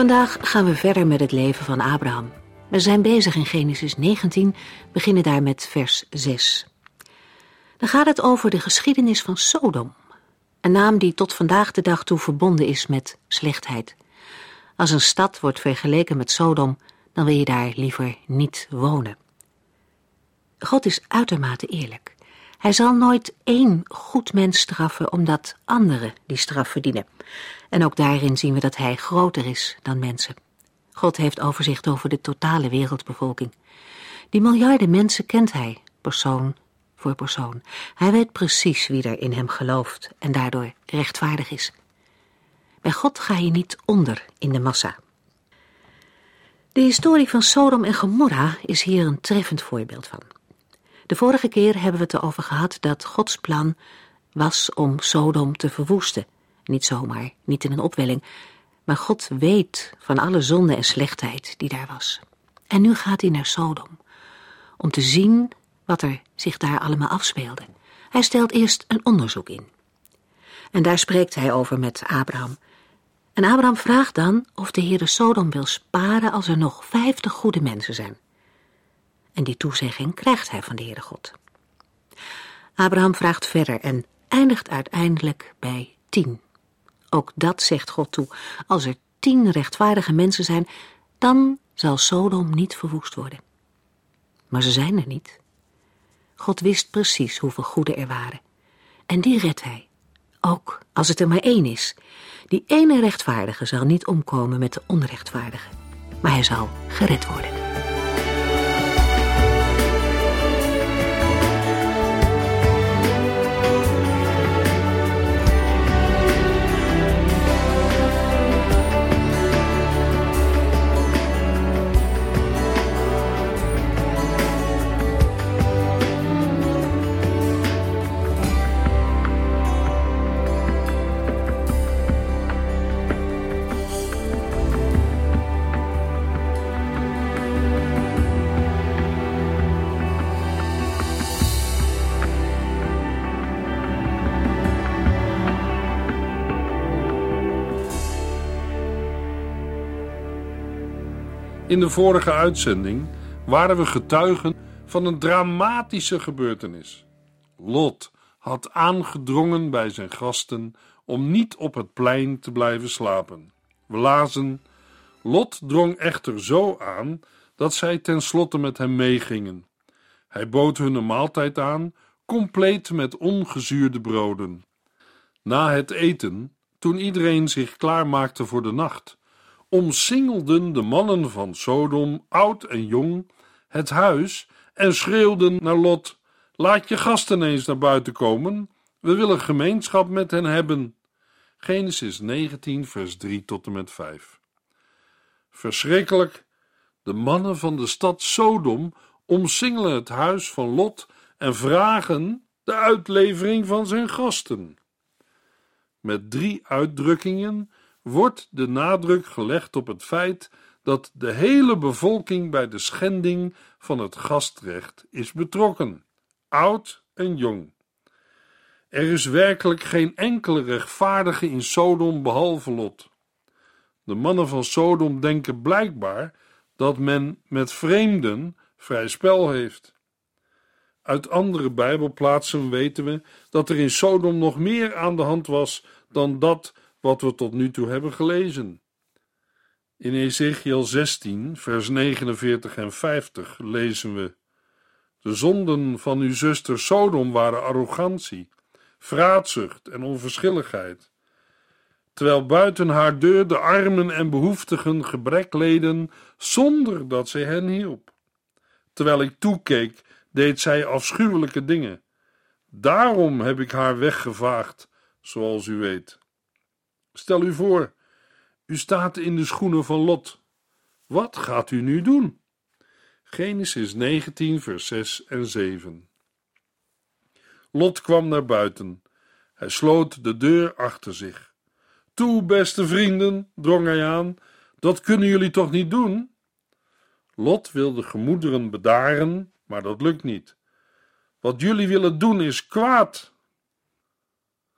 Vandaag gaan we verder met het leven van Abraham. We zijn bezig in Genesis 19, beginnen daar met vers 6. Dan gaat het over de geschiedenis van Sodom. Een naam die tot vandaag de dag toe verbonden is met slechtheid. Als een stad wordt vergeleken met Sodom, dan wil je daar liever niet wonen. God is uitermate eerlijk. Hij zal nooit één goed mens straffen omdat anderen die straf verdienen. En ook daarin zien we dat hij groter is dan mensen. God heeft overzicht over de totale wereldbevolking. Die miljarden mensen kent hij, persoon voor persoon. Hij weet precies wie er in hem gelooft en daardoor rechtvaardig is. Bij God ga je niet onder in de massa. De historie van Sodom en Gomorra is hier een treffend voorbeeld van. De vorige keer hebben we het erover gehad dat Gods plan was om Sodom te verwoesten. Niet zomaar, niet in een opwelling, maar God weet van alle zonde en slechtheid die daar was. En nu gaat hij naar Sodom, om te zien wat er zich daar allemaal afspeelde. Hij stelt eerst een onderzoek in. En daar spreekt hij over met Abraham. En Abraham vraagt dan of de Heere Sodom wil sparen als er nog vijftig goede mensen zijn. En die toezegging krijgt hij van de Heere God. Abraham vraagt verder en eindigt uiteindelijk bij tien. Ook dat zegt God toe. Als er tien rechtvaardige mensen zijn, dan zal Sodom niet verwoest worden. Maar ze zijn er niet. God wist precies hoeveel goede er waren. En die redt hij. Ook als het er maar één is. Die ene rechtvaardige zal niet omkomen met de onrechtvaardige. Maar hij zal gered worden. In de vorige uitzending waren we getuigen van een dramatische gebeurtenis. Lot had aangedrongen bij zijn gasten om niet op het plein te blijven slapen. We lazen: Lot drong echter zo aan dat zij tenslotte met hem meegingen. Hij bood hun een maaltijd aan, compleet met ongezuurde broden. Na het eten, toen iedereen zich klaarmaakte voor de nacht, omsingelden de mannen van Sodom, oud en jong, het huis en schreeuwden naar Lot: Laat je gasten eens naar buiten komen, we willen gemeenschap met hen hebben. Genesis 19, vers 3 tot en met 5. Verschrikkelijk, de mannen van de stad Sodom omsingelen het huis van Lot en vragen de uitlevering van zijn gasten. Met drie uitdrukkingen wordt de nadruk gelegd op het feit dat de hele bevolking bij de schending van het gastrecht is betrokken, oud en jong. Er is werkelijk geen enkele rechtvaardige in Sodom behalve Lot. De mannen van Sodom denken blijkbaar dat men met vreemden vrij spel heeft. Uit andere Bijbelplaatsen weten we dat er in Sodom nog meer aan de hand was dan dat wat we tot nu toe hebben gelezen. In Ezekiel 16, vers 49 en 50 lezen we: De zonden van uw zuster Sodom waren arrogantie, vraatzucht en onverschilligheid. Terwijl buiten haar deur de armen en behoeftigen gebrek leden, zonder dat zij hen hielp. Terwijl ik toekeek, deed zij afschuwelijke dingen. Daarom heb ik haar weggevaagd, zoals u weet. Stel u voor, U staat in de schoenen van Lot. Wat gaat u nu doen? Genesis 19, vers 6 en 7. Lot kwam naar buiten. Hij sloot de deur achter zich. Toe, beste vrienden, drong hij aan, dat kunnen jullie toch niet doen? Lot wilde gemoederen bedaren, maar dat lukt niet. Wat jullie willen doen is kwaad.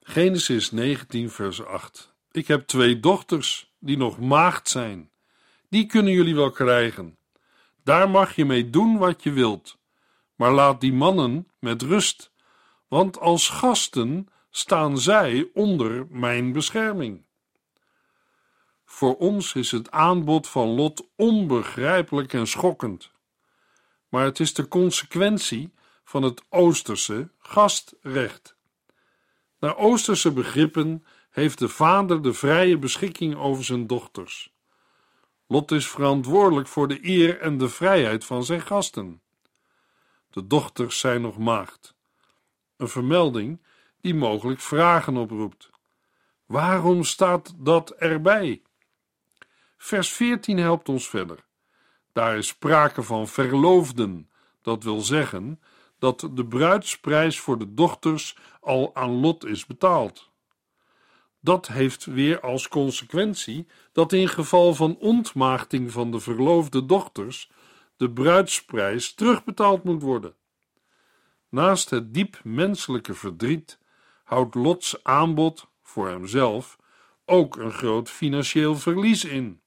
Genesis 19, vers 8. Ik heb twee dochters die nog maagd zijn. Die kunnen jullie wel krijgen. Daar mag je mee doen wat je wilt. Maar laat die mannen met rust, want als gasten staan zij onder mijn bescherming. Voor ons is het aanbod van Lot onbegrijpelijk en schokkend. Maar het is de consequentie van het Oosterse gastrecht. Naar Oosterse begrippen heeft de vader de vrije beschikking over zijn dochters. Lot is verantwoordelijk voor de eer en de vrijheid van zijn gasten. De dochters zijn nog maagd. Een vermelding die mogelijk vragen oproept. Waarom staat dat erbij? Vers 14 helpt ons verder. Daar is sprake van verloofden, dat wil zeggen dat de bruidsprijs voor de dochters al aan Lot is betaald. Dat heeft weer als consequentie dat in geval van ontmaagding van de verloofde dochters de bruidsprijs terugbetaald moet worden. Naast het diep menselijke verdriet houdt Lots aanbod voor hemzelf ook een groot financieel verlies in.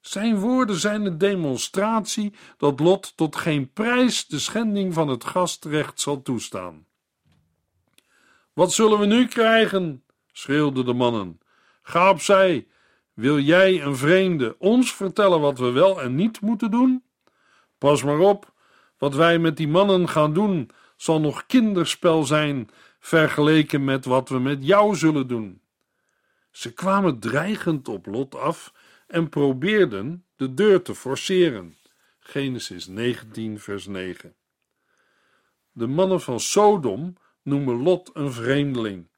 Zijn woorden zijn een demonstratie dat Lot tot geen prijs de schending van het gastrecht zal toestaan. Wat zullen we nu krijgen? Schreeuwden de mannen. Ga opzij. Wil jij, een vreemde, ons vertellen wat we wel en niet moeten doen? Pas maar op, wat wij met die mannen gaan doen, zal nog kinderspel zijn vergeleken met wat we met jou zullen doen. Ze kwamen dreigend op Lot af en probeerden de deur te forceren. Genesis 19, vers 9. De mannen van Sodom noemen Lot een vreemdeling.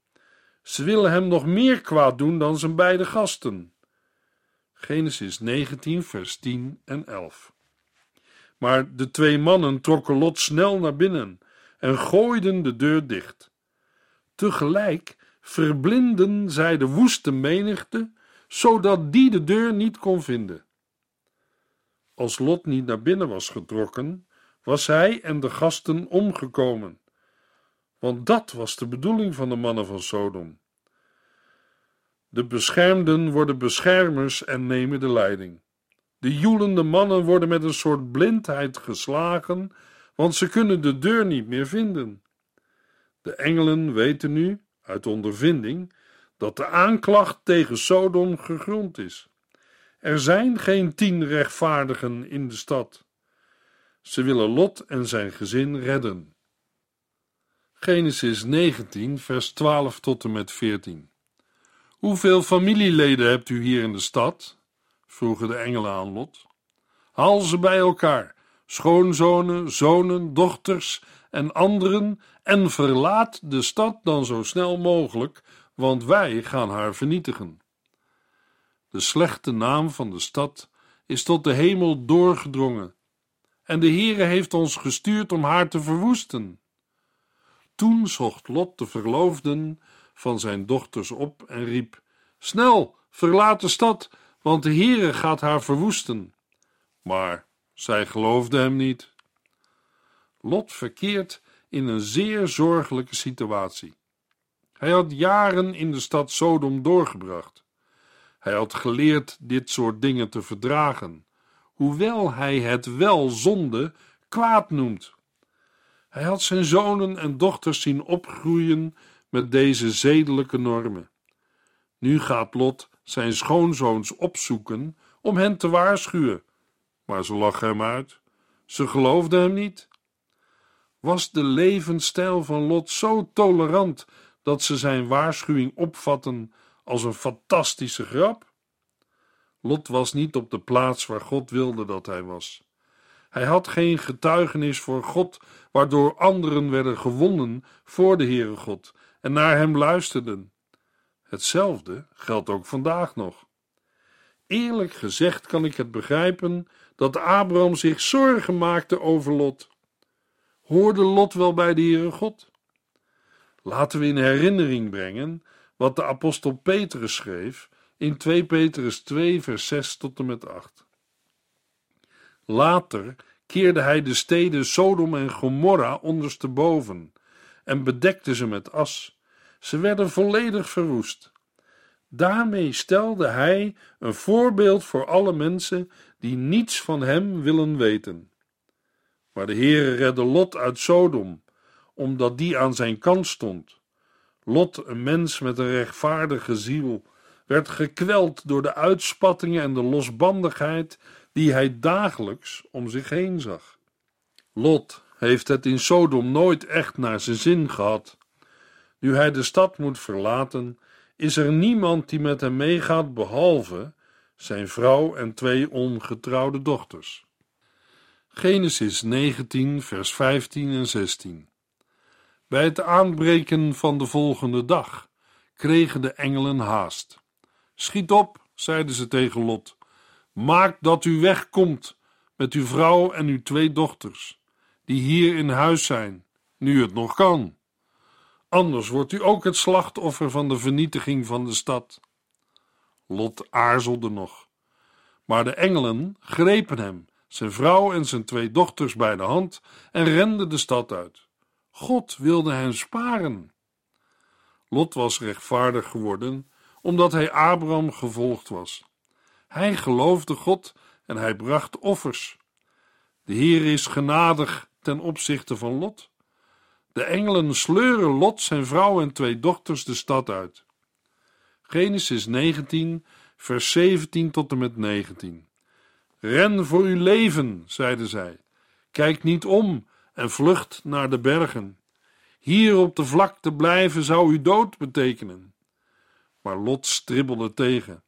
Ze willen hem nog meer kwaad doen dan zijn beide gasten. Genesis 19, vers 10 en 11. Maar de twee mannen trokken Lot snel naar binnen en gooiden de deur dicht. Tegelijk verblinden zij de woeste menigte zodat die de deur niet kon vinden. Als Lot niet naar binnen was getrokken, was hij en de gasten omgekomen, want dat was de bedoeling van de mannen van Sodom. De beschermden worden beschermers en nemen de leiding. De joelende mannen worden met een soort blindheid geslagen, want ze kunnen de deur niet meer vinden. De engelen weten nu, uit ondervinding, dat de aanklacht tegen Sodom gegrond is. Er zijn geen tien rechtvaardigen in de stad. Ze willen Lot en zijn gezin redden. Genesis 19, vers 12 tot en met 14. Hoeveel familieleden hebt u hier in de stad? vroegen de engelen aan Lot. Haal ze bij elkaar, schoonzonen, zonen, dochters en anderen, en verlaat de stad dan zo snel mogelijk, want wij gaan haar vernietigen. De slechte naam van de stad is tot de hemel doorgedrongen, en de Heere heeft ons gestuurd om haar te verwoesten. Toen zocht Lot de verloofden van zijn dochters op en riep: Snel, verlaat de stad, want de Heere gaat haar verwoesten. Maar zij geloofden hem niet. Lot verkeert in een zeer zorgelijke situatie. Hij had jaren in de stad Sodom doorgebracht. Hij had geleerd dit soort dingen te verdragen, hoewel hij het wel zonde kwaad noemt. Hij had zijn zonen en dochters zien opgroeien met deze zedelijke normen. Nu gaat Lot zijn schoonzoons opzoeken om hen te waarschuwen, maar ze lachen hem uit. Ze geloofden hem niet. Was de levensstijl van Lot zo tolerant dat ze zijn waarschuwing opvatten als een fantastische grap? Lot was niet op de plaats waar God wilde dat hij was. Hij had geen getuigenis voor God, waardoor anderen werden gewonnen voor de Heere God en naar hem luisterden. Hetzelfde geldt ook vandaag nog. Eerlijk gezegd kan ik het begrijpen dat Abraham zich zorgen maakte over Lot. Hoorde Lot wel bij de Heere God? Laten we in herinnering brengen wat de apostel Petrus schreef in 2 Petrus 2 vers 6 tot en met 8. Later keerde hij de steden Sodom en Gomorra ondersteboven en bedekte ze met as. Ze werden volledig verwoest. Daarmee stelde hij een voorbeeld voor alle mensen die niets van hem willen weten. Maar de Heere redde Lot uit Sodom, omdat die aan zijn kant stond. Lot, een mens met een rechtvaardige ziel, werd gekweld door de uitspattingen en de losbandigheid die hij dagelijks om zich heen zag. Lot heeft het in Sodom nooit echt naar zijn zin gehad. Nu hij de stad moet verlaten, is er niemand die met hem meegaat behalve zijn vrouw en twee ongetrouwde dochters. Genesis 19, vers 15 en 16. Bij het aanbreken van de volgende dag kregen de engelen haast. Schiet op, zeiden ze tegen Lot. Maak dat u wegkomt met uw vrouw en uw twee dochters, die hier in huis zijn, nu het nog kan. Anders wordt u ook het slachtoffer van de vernietiging van de stad. Lot aarzelde nog, maar de engelen grepen hem, zijn vrouw en zijn twee dochters bij de hand en renden de stad uit. God wilde hen sparen. Lot was rechtvaardig geworden omdat hij Abraham gevolgd was. Hij geloofde God en hij bracht offers. De Heer is genadig ten opzichte van Lot. De engelen sleuren Lot, zijn vrouw en twee dochters de stad uit. Genesis 19, vers 17 tot en met 19. Ren voor uw leven, zeiden zij. Kijk niet om en vlucht naar de bergen. Hier op de vlakte blijven zou u dood betekenen. Maar Lot stribbelde tegen.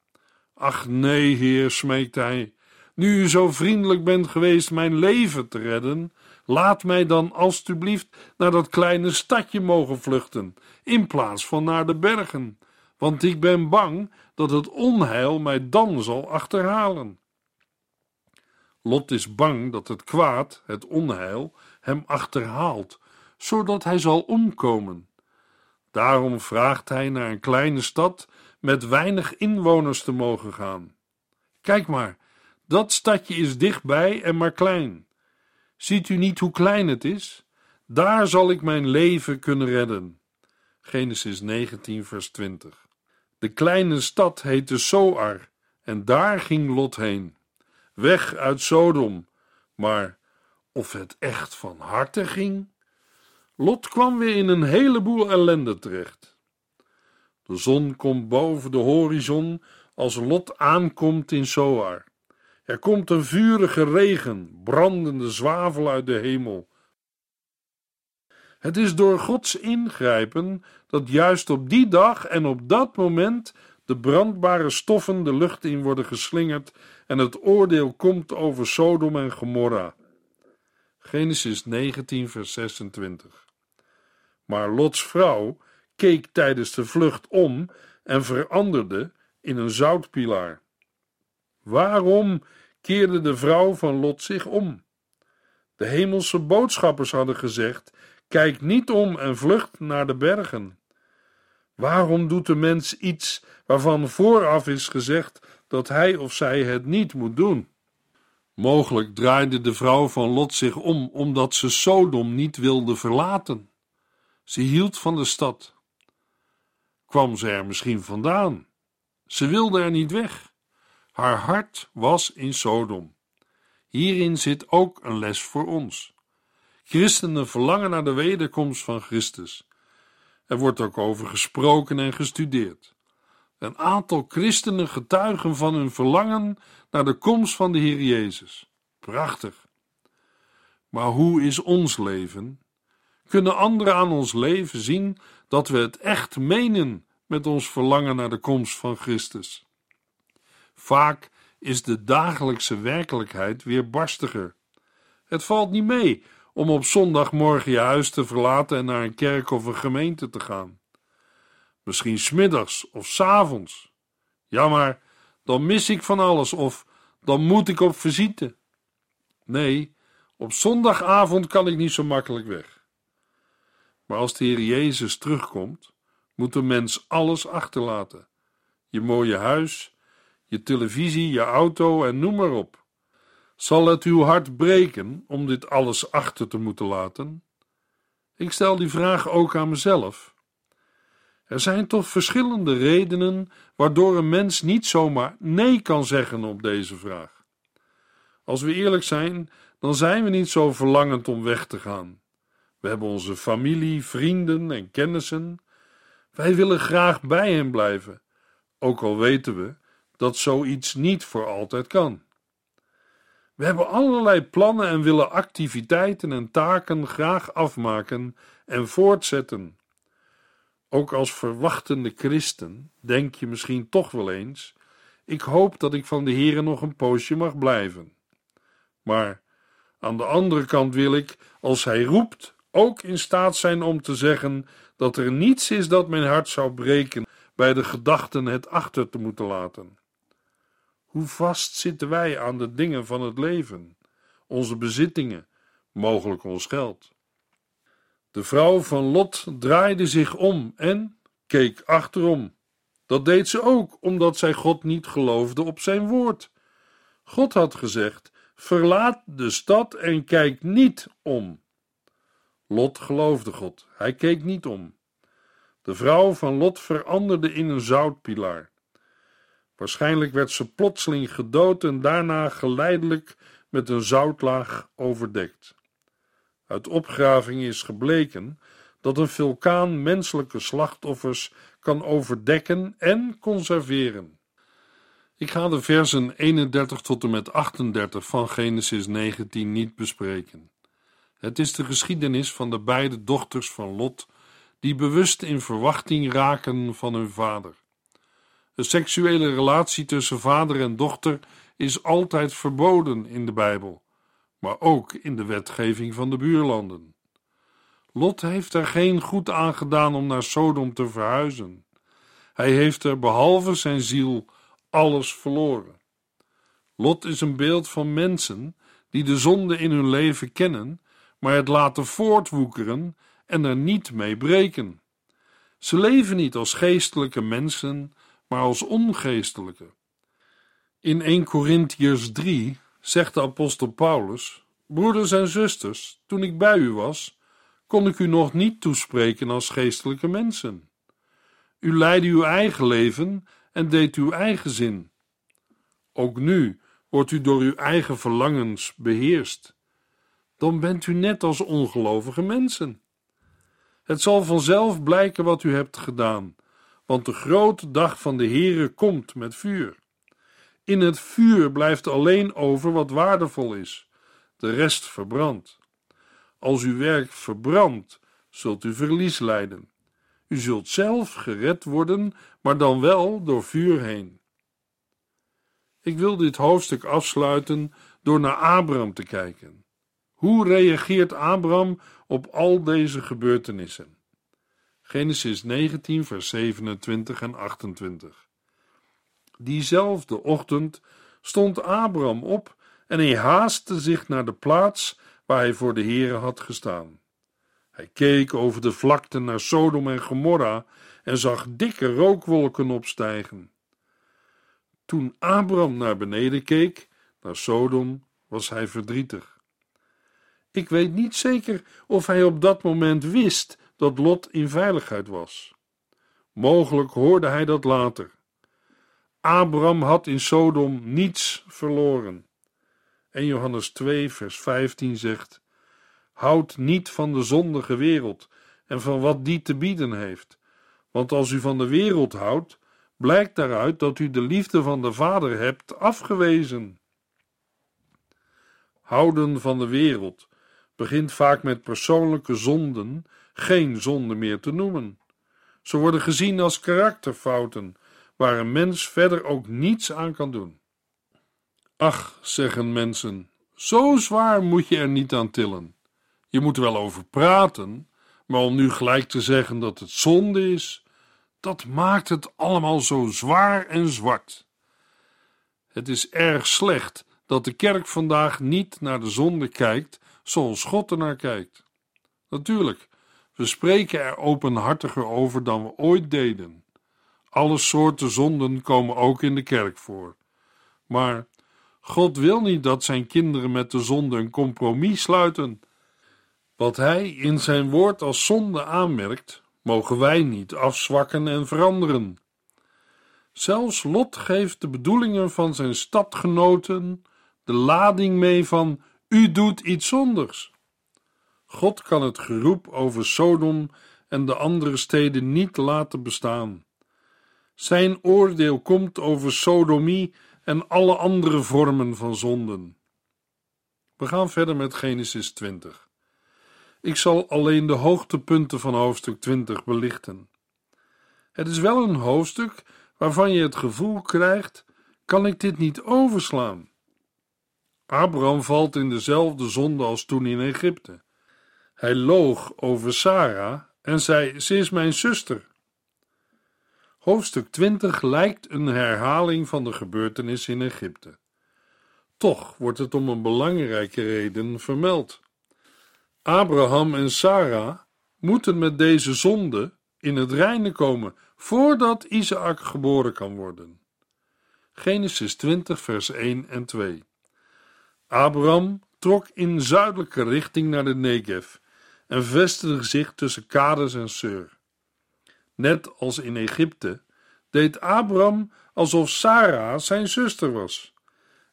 Ach nee, heer, smeekte hij, nu u zo vriendelijk bent geweest mijn leven te redden, laat mij dan alstublieft naar dat kleine stadje mogen vluchten, in plaats van naar de bergen, want ik ben bang dat het onheil mij dan zal achterhalen. Lot is bang dat het kwaad, het onheil, hem achterhaalt, zodat hij zal omkomen. Daarom vraagt hij naar een kleine stad met weinig inwoners te mogen gaan. Kijk maar, dat stadje is dichtbij en maar klein. Ziet u niet hoe klein het is? Daar zal ik mijn leven kunnen redden. Genesis 19, vers 20. De kleine stad heette Zoar en daar ging Lot heen. Weg uit Sodom. Maar of het echt van harte ging? Lot kwam weer in een heleboel ellende terecht. De zon komt boven de horizon als Lot aankomt in Zoar. Er komt een vurige regen, brandende zwavel uit de hemel. Het is door Gods ingrijpen dat juist op die dag en op dat moment de brandbare stoffen de lucht in worden geslingerd en het oordeel komt over Sodom en Gomorra. Genesis 19, vers 26. Maar Lots vrouw keek tijdens de vlucht om en veranderde in een zoutpilaar. Waarom keerde de vrouw van Lot zich om? De hemelse boodschappers hadden gezegd: Kijk niet om en vlucht naar de bergen. Waarom doet de mens iets waarvan vooraf is gezegd dat hij of zij het niet moet doen? Mogelijk draaide de vrouw van Lot zich om omdat ze Sodom niet wilde verlaten. Ze hield van de stad. Kwam ze er misschien vandaan? Ze wilde er niet weg. Haar hart was in Sodom. Hierin zit ook een les voor ons. Christenen verlangen naar de wederkomst van Christus. Er wordt ook over gesproken en gestudeerd. Een aantal christenen getuigen van hun verlangen naar de komst van de Heer Jezus. Prachtig. Maar hoe is ons leven? Kunnen anderen aan ons leven zien dat we het echt menen met ons verlangen naar de komst van Christus? Vaak is de dagelijkse werkelijkheid weer barstiger. Het valt niet mee om op zondagmorgen je huis te verlaten en naar een kerk of een gemeente te gaan. Misschien smiddags of s avonds. Ja, maar dan mis ik van alles of dan moet ik op visite. Nee, op zondagavond kan ik niet zo makkelijk weg. Maar als de Heer Jezus terugkomt, moet de mens alles achterlaten: je mooie huis, je televisie, je auto en noem maar op. Zal het uw hart breken om dit alles achter te moeten laten? Ik stel die vraag ook aan mezelf. Er zijn toch verschillende redenen waardoor een mens niet zomaar nee kan zeggen op deze vraag. Als we eerlijk zijn, dan zijn we niet zo verlangend om weg te gaan. We hebben onze familie, vrienden en kennissen. Wij willen graag bij hen blijven, ook al weten we dat zoiets niet voor altijd kan. We hebben allerlei plannen en willen activiteiten en taken graag afmaken en voortzetten. Ook als verwachtende christen denk je misschien toch wel eens: ik hoop dat ik van de Heere nog een poosje mag blijven. Maar aan de andere kant wil ik, als Hij roept, ook in staat zijn om te zeggen dat er niets is dat mijn hart zou breken bij de gedachten het achter te moeten laten. Hoe vast zitten wij aan de dingen van het leven, onze bezittingen, mogelijk ons geld? De vrouw van Lot draaide zich om en keek achterom. Dat deed ze ook omdat zij God niet geloofde op zijn woord. God had gezegd: Verlaat de stad en kijk niet om. Lot geloofde God, hij keek niet om. De vrouw van Lot veranderde in een zoutpilaar. Waarschijnlijk werd ze plotseling gedood en daarna geleidelijk met een zoutlaag overdekt. Uit opgraving is gebleken dat een vulkaan menselijke slachtoffers kan overdekken en conserveren. Ik ga de versen 31 tot en met 38 van Genesis 19 niet bespreken. Het is de geschiedenis van de beide dochters van Lot, die bewust in verwachting raken van hun vader. Een seksuele relatie tussen vader en dochter is altijd verboden in de Bijbel, maar ook in de wetgeving van de buurlanden. Lot heeft er geen goed aan gedaan om naar Sodom te verhuizen. Hij heeft er behalve zijn ziel alles verloren. Lot is een beeld van mensen die de zonde in hun leven kennen, maar het laten voortwoekeren en er niet mee breken. Ze leven niet als geestelijke mensen, maar als ongeestelijke. In 1 Corinthiërs 3 zegt de apostel Paulus: Broeders en zusters, toen ik bij u was, kon ik u nog niet toespreken als geestelijke mensen. U leidde uw eigen leven en deed uw eigen zin. Ook nu wordt u door uw eigen verlangens beheerst. Dan bent u net als ongelovige mensen. Het zal vanzelf blijken wat u hebt gedaan, want de grote dag van de Heere komt met vuur. In het vuur blijft alleen over wat waardevol is, de rest verbrandt. Als uw werk verbrandt, zult u verlies lijden. U zult zelf gered worden, maar dan wel door vuur heen. Ik wil dit hoofdstuk afsluiten door naar Abraham te kijken. Hoe reageert Abraham op al deze gebeurtenissen? Genesis 19, vers 27 en 28. Diezelfde ochtend stond Abraham op en hij haastte zich naar de plaats waar hij voor de Heere had gestaan. Hij keek over de vlakte naar Sodom en Gomorra en zag dikke rookwolken opstijgen. Toen Abraham naar beneden keek, naar Sodom, was hij verdrietig. Ik weet niet zeker of hij op dat moment wist dat Lot in veiligheid was. Mogelijk hoorde hij dat later. Abraham had in Sodom niets verloren. En Johannes 2, vers 15 zegt: Houd niet van de zondige wereld en van wat die te bieden heeft. Want als u van de wereld houdt, blijkt daaruit dat u de liefde van de Vader hebt afgewezen. Houden van de wereld begint vaak met persoonlijke zonden geen zonde meer te noemen. Ze worden gezien als karakterfouten, waar een mens verder ook niets aan kan doen. Ach, zeggen mensen, zo zwaar moet je er niet aan tillen. Je moet er wel over praten, maar om nu gelijk te zeggen dat het zonde is, dat maakt het allemaal zo zwaar en zwart. Het is erg slecht dat de kerk vandaag niet naar de zonde kijkt zoals God ernaar kijkt. Natuurlijk, we spreken er openhartiger over dan we ooit deden. Alle soorten zonden komen ook in de kerk voor. Maar God wil niet dat zijn kinderen met de zonde een compromis sluiten. Wat hij in zijn woord als zonde aanmerkt, mogen wij niet afzwakken en veranderen. Zelfs Lot geeft de bedoelingen van zijn stadgenoten de lading mee van u doet iets zonders. God kan het geroep over Sodom en de andere steden niet laten bestaan. Zijn oordeel komt over sodomie en alle andere vormen van zonden. We gaan verder met Genesis 20. Ik zal alleen de hoogtepunten van hoofdstuk 20 belichten. Het is wel een hoofdstuk waarvan je het gevoel krijgt: kan ik dit niet overslaan? Abraham valt in dezelfde zonde als toen in Egypte. Hij loog over Sarah en zei: Ze is mijn zuster. Hoofdstuk 20 lijkt een herhaling van de gebeurtenis in Egypte. Toch wordt het om een belangrijke reden vermeld. Abraham en Sarah moeten met deze zonde in het reine komen voordat Isaac geboren kan worden. Genesis 20, vers 1 en 2. Abraham trok in zuidelijke richting naar de Negev en vestigde zich tussen Kades en Sur. Net als in Egypte deed Abraham alsof Sarah zijn zuster was.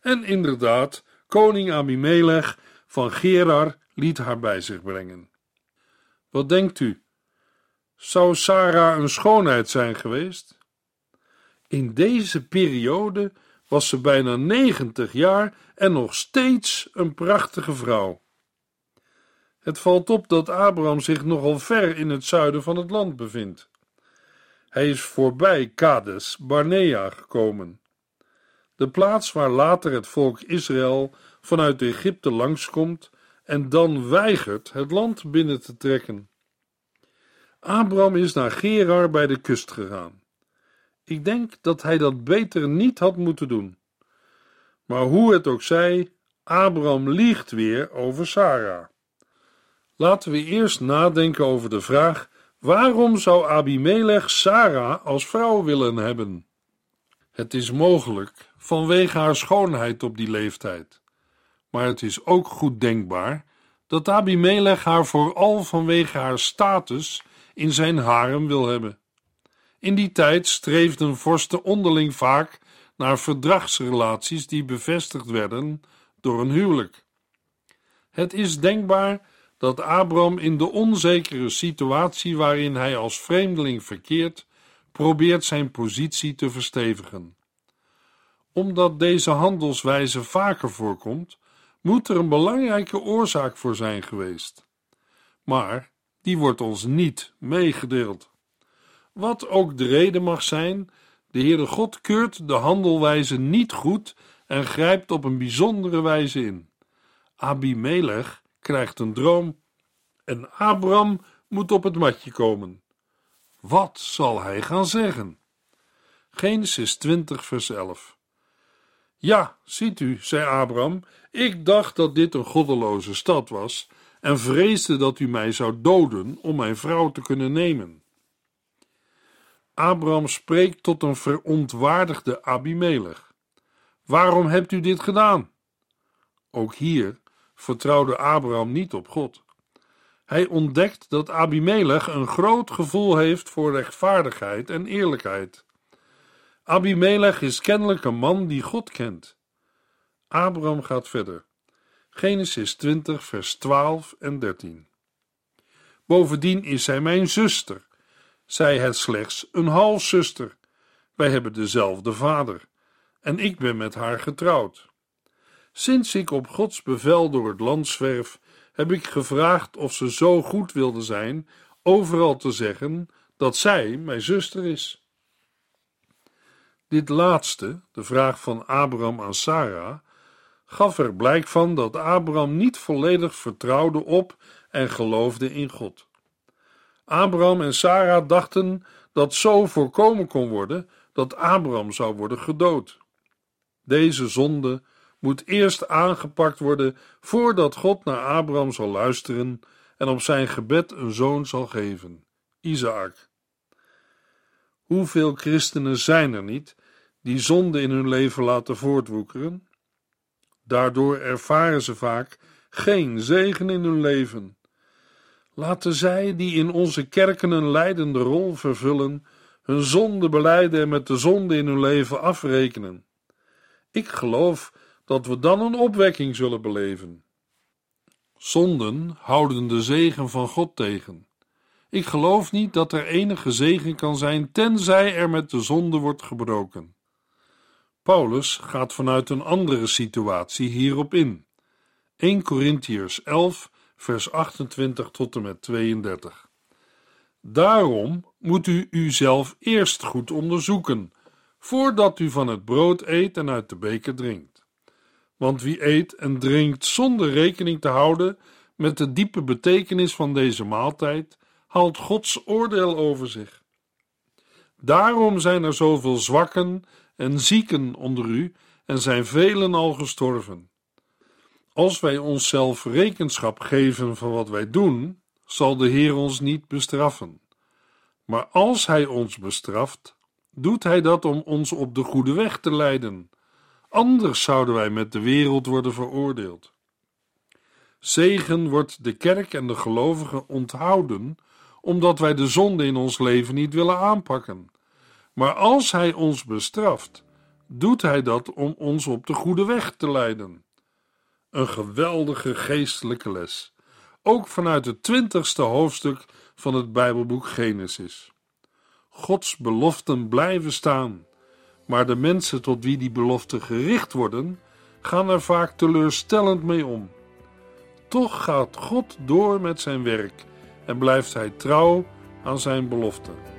En inderdaad, koning Abimelech van Gerar liet haar bij zich brengen. Wat denkt u? Zou Sarah een schoonheid zijn geweest? In deze periode was ze bijna 90 jaar en nog steeds een prachtige vrouw. Het valt op dat Abraham zich nogal ver in het zuiden van het land bevindt. Hij is voorbij Kades Barnea gekomen, de plaats waar later het volk Israël vanuit Egypte langskomt en dan weigert het land binnen te trekken. Abraham is naar Gerar bij de kust gegaan. Ik denk dat hij dat beter niet had moeten doen. Maar hoe het ook zij, Abraham liegt weer over Sarah. Laten we eerst nadenken over de vraag: waarom zou Abimelech Sarah als vrouw willen hebben? Het is mogelijk vanwege haar schoonheid op die leeftijd. Maar het is ook goed denkbaar dat Abimelech haar vooral vanwege haar status in zijn harem wil hebben. In die tijd streefden vorsten onderling vaak naar verdragsrelaties die bevestigd werden door een huwelijk. Het is denkbaar dat Abraham in de onzekere situatie waarin hij als vreemdeling verkeert, probeert zijn positie te verstevigen. Omdat deze handelswijze vaker voorkomt, moet er een belangrijke oorzaak voor zijn geweest. Maar die wordt ons niet meegedeeld. Wat ook de reden mag zijn, de Heere God keurt de handelwijze niet goed en grijpt op een bijzondere wijze in. Abimelech krijgt een droom en Abram moet op het matje komen. Wat zal hij gaan zeggen? Genesis 20, vers 11. Ja, ziet u, zei Abram, ik dacht dat dit een goddeloze stad was en vreesde dat u mij zou doden om mijn vrouw te kunnen nemen. Abraham spreekt tot een verontwaardigde Abimelech. Waarom hebt u dit gedaan? Ook hier vertrouwde Abraham niet op God. Hij ontdekt dat Abimelech een groot gevoel heeft voor rechtvaardigheid en eerlijkheid. Abimelech is kennelijk een man die God kent. Abraham gaat verder. Genesis 20, vers 12 en 13. Bovendien is zij mijn zuster. Zij het slechts een halfzuster. Wij hebben dezelfde vader. En ik ben met haar getrouwd. Sinds ik op Gods bevel door het land zwerf, heb ik gevraagd of ze zo goed wilde zijn overal te zeggen dat zij mijn zuster is. Dit laatste, de vraag van Abraham aan Sarah, gaf er blijk van dat Abraham niet volledig vertrouwde op en geloofde in God. Abraham en Sarah dachten dat zo voorkomen kon worden dat Abraham zou worden gedood. Deze zonde moet eerst aangepakt worden voordat God naar Abraham zal luisteren en op zijn gebed een zoon zal geven, Isaac. Hoeveel christenen zijn er niet die zonde in hun leven laten voortwoekeren? Daardoor ervaren ze vaak geen zegen in hun leven. Laten zij, die in onze kerken een leidende rol vervullen, hun zonde beleiden en met de zonde in hun leven afrekenen. Ik geloof dat we dan een opwekking zullen beleven. Zonden houden de zegen van God tegen. Ik geloof niet dat er enige zegen kan zijn tenzij er met de zonde wordt gebroken. Paulus gaat vanuit een andere situatie hierop in. 1 Corinthiërs 11, vers 28 tot en met 32. Daarom moet u uzelf eerst goed onderzoeken, voordat u van het brood eet en uit de beker drinkt. Want wie eet en drinkt zonder rekening te houden met de diepe betekenis van deze maaltijd, haalt Gods oordeel over zich. Daarom zijn er zoveel zwakken en zieken onder u en zijn velen al gestorven. Als wij onszelf rekenschap geven van wat wij doen, zal de Heer ons niet bestraffen. Maar als Hij ons bestraft, doet Hij dat om ons op de goede weg te leiden. Anders zouden wij met de wereld worden veroordeeld. Zegen wordt de kerk en de gelovigen onthouden, omdat wij de zonde in ons leven niet willen aanpakken. Maar als Hij ons bestraft, doet Hij dat om ons op de goede weg te leiden. Een geweldige geestelijke les, ook vanuit het twintigste hoofdstuk van het Bijbelboek Genesis. Gods beloften blijven staan, maar de mensen tot wie die beloften gericht worden, gaan er vaak teleurstellend mee om. Toch gaat God door met zijn werk en blijft hij trouw aan zijn beloften.